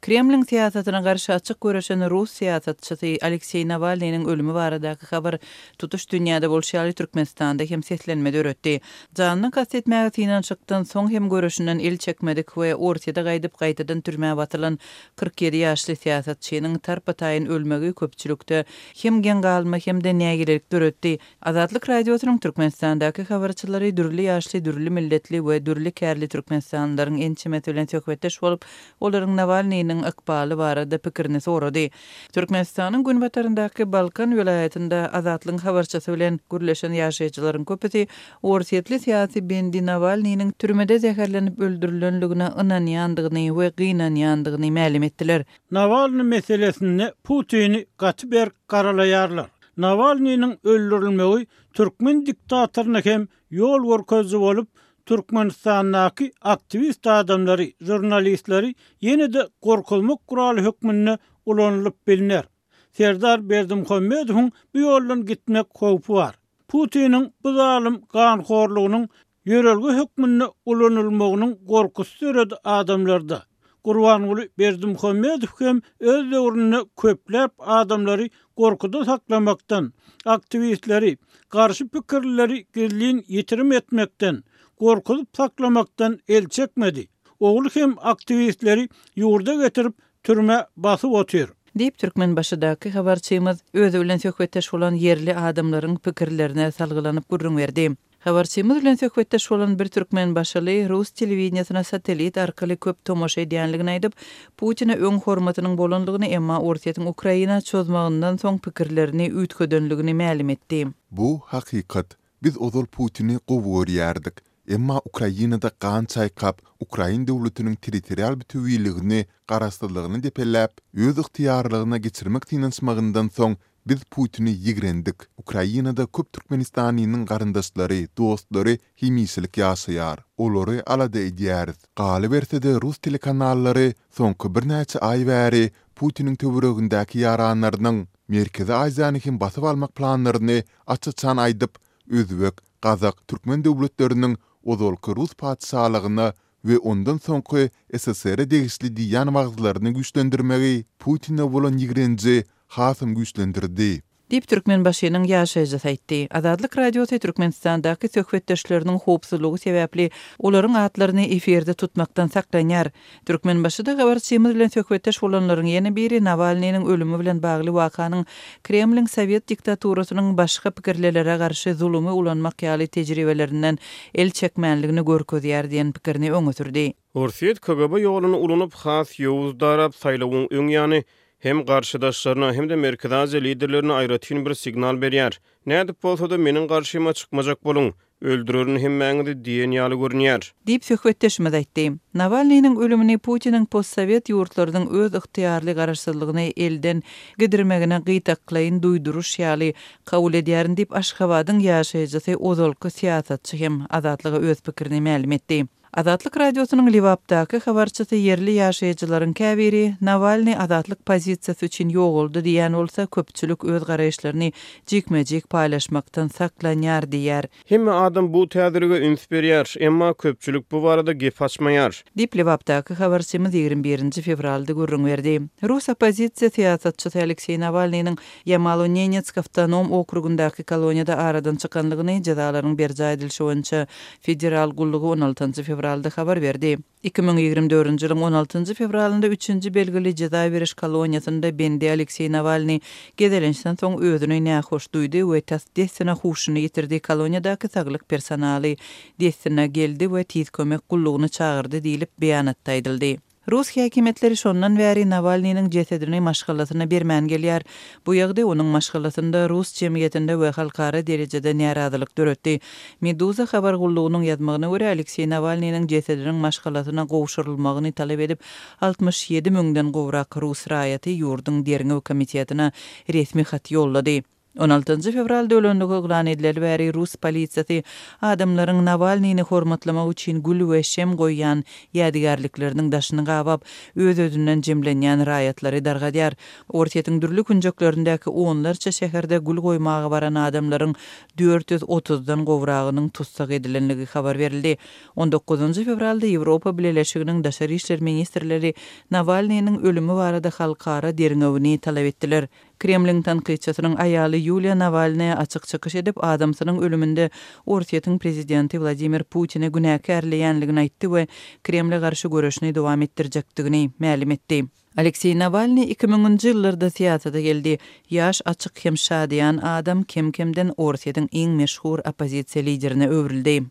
Kremliň syýasatyna garşy açyk göreşen rus syýasatçysy Alekseý Nawalnynyň ölümi baradaky habar tutuş dünýäde bolşy ýaly Türkmenistanda hem seslenme döretdi. Janyna kast etmäge synanyşykdan soň hem göreşinden el çekmedik we Orsýete gaýdyp gaýtadan türmä basylan kyrk ýedi ýaşly syýasatçynyň tarpa-taýyn ölmegi köpçülikde hem geň galma hem-de nägilelik döretdi. Azatlyk Radiosynyň Türkmenistandaky habarçylary dürli ýaşly, dürli milletli we dürli kärli türkmenistanlylaryň ençemesi bilen söhbetdeş bolup, olaryň Nawalnynyň ykbaly barada pikirini sorady. Türkmenistanyň günbataryndaky Balkan welaýatynda Azatlygyň habarçysy bilen gürleşen ýaşaýjylaryň köpüsi orsýetli syýasy bendi Nawalnynyň türmede zäherlenip öldürilenligine ynanýandygyny we gynanýandygyny mälim etdiler. Nawalny meselesinde Putini gaty berk garalaýarlar. Nawalnynyň öldürilmegi türkmen diktatoryna hem ýol görkeziji bolup, Türkmenistandaky aktiwist adamlary, žurnalistleri ýene-de gorkuzmak guraly hökmünde ulanylyp bilner. Serdar Berdimuhamedowyň bu ýoldan gitmek howpy bar. Putiniň bu zalym ganhorlugynyň ýörelge hökmünde ulanylmagynyň gorkusy döredi adamlarda. Gurbanguly Berdimuhamedow hem öz döwründe köpläp adamlary gorkuda saklamakdan, aktiwistleri, garşy pikirlileri gizlin ýitirim etmekden, gorkuzyp saklamakdan el çekmedi. Ogly hem aktiwistleri ýurda getirip, türmä basyp otyr. Diýip, Türkmenbaşydaky habarçymyz özi bilen söhbetdeş bolan ýerli adamlaryň pikirlerine salgylanyp gürrüň berdi. Habarçymyz bilen söhbetdeş bolan bir türkmenbaşyly rus telewideniýesine satellit arkaly köp tomaşa edýänligini aýdyp, Putine öň hormatynyň bolandygyny, emma Orsýetiň Ukraina çozmagyndan soň pikirlerini üýtgedenligini mälim etdi. Bu, hakykat. Biz ozal Putini gowy görýärdik. Emma Ukrainada gan çaýkap, ukrain döwletiniň territorial bütewiligini, garaşsyzlygyny depeläp, öz ygtyýarlygyna geçirmek synanyşmagyndan soň Biz Putini ýigrendik. Ukrainada köp türkmenistanlynyň garyndaşlary, dostlary hemişelik ýaşaýar. Olary alada edýäris. Galyberse-de rus telekanallary soňky birnäçe aý bäri Putiniň töweregindäki ýaranlarynyň Merkezi Aziýany hem basyp almak planlaryny aç-açan aýdyp, özbek, gazak, türkmen döwletleriniň ozalky rus patyşalygyna we ondan soňky SSR-e degişli diýýän wagyzlaryny güýçlendirmegi Putine bolan ýigrenji hasam güýçlendirdi. Diýip, Türkmenbaşynyň ýaşaýjysy aýtdy. Azatlyk Radiosy Türkmenistandaky söhbetdeşleriniň howpsuzlygy sebäpli olaryň atlaryny efirde tutmakdan saklanýar. Türkmenbaşyda habarçymyz bilen söhbetdeş bolanlaryň ýene biri Nawalnynyň ölümi bilen bagly wakanyň Kremliň sowet diktaturasynyň başga pikirlilere garşy zulumy ulanmak ýaly tejribelerinden el çekmänligini görkezýär diýen pikirini öňe sürdi. Orsýet KGB ýoluny ulanyp, has ýowuz darap, saýlawyň öň ýany hem garşydaşlaryna, hem-de Merkezi Aziýa liderlerine aýratyn bir signal berýär. Nädip bolsa-da, meniň garşyma çykmajak boluň! Öldürerin hemmäňizi diýen ýaly görünýär. Diýip, söhbetdeşimiz aýtdy. Nawalnynyň ölümini Putiniň postsowet ýurtlarynyň öz ygtyýarly garaşsyzlygyny elden gidirmegine gytaklaýyn duýduryş ýaly kabul edýärin diýip, Aşgabadyň ýaşaýjysy, ozalky syýasatçy hem Azatlyga öz pikirini mälim etdi. Azatlyk Radiosynyň Lebapdaky habarçysy ýerli ýaşaýjylaryň käbiri Nawalny azatlyk pozisiýasy üçin ýogaldy diýýän bolsa, köpçülik öz garaýyşlaryny jikme-jik paýlaşmakdan saklanýar diýýär. Hemme adam bu täzelige üns berýär, emma köpçülik bu barada gep açmaýar. Diýip, Lebapdaky habarçymyz ýigrimi birinji fewralda gürrüň berdi. Rus oppozisiýa syýasatçysy Alekseý Nawalnynyň Ýamalo-Nenetsk awtonom okrugyndaky koloniýada aradan çykanlygyny, jezalaryň berjaý edilişi boýunça federal gullugy on altynjy fewralda habar berdi. Iki müň ýigrimi dördünji ýylyň on altynjy fewralynda üçünji belgili jeza beriş koloniýasynda bendi Alekseý Nawalnyý gezelençden soň özüni nähoş duýdy we tas dessine huşuny ýitirdi, koloniýadaky saglyk personaly dessine geldi we tiz kömek gullugyny çagyrdy diýlip, beýanatda aýdyldy. Rus häkimiýetleri şondan bäri Nawalnynyň jesedini maşgalasyna bermän gelýär. Bu ýagdaý onuň maşgalasynda, rus jemgyýetinde we halkara derejede närazylyk döretdi. Meduza habar gullugynyň ýazmagyna görä, Alekseý Nawalnynyň jesediniň maşgalasyna gowşurylmagyny talap edip, altmyş ýedi müňden gowrak rus raýaty ýurduň derňew komitetine resmi hat ýollady. On altynjy fewral dölenligi yglan edileli bäri rus polisiýasy adamlaryň Nawalnyny hormatlamak üçin gül we şem goýýan ýädygärlikleriniň daşyny gabap, öz-özünden jemlenýän raýatlary dargadýar. Orsýetiň dürli künjeklerindäki onlarça şäherde gül goýmaga baran adamlaryň dört ýüz otuzdan gowragynyň tussag edilenligi habar berildi. On dokuzynjy fewralda Ýewropa Bileleşiginiň daşary işler ministrleri Nawalnynyň ölümi barada halkara derňewini talap etdiler. Kremliň tankytçysynyň aýaly Ýuliýa Nawalnaýa açyk çykyş edip, adamsynyň ölüminde Orsýetiň prezidenti Wladimir Putini günäkärleýändigini aýtdy we Kremle garşy göreşini dowam etdirjekdigini mälim etdi. Alekseý Nawalny iki müňünji ýyllarda syýasata geldi. Ýaş, açyk hem şadyýan adam kem-kemden Orsýetiň iň meşhur oppozisiýa liderine öwrüldi.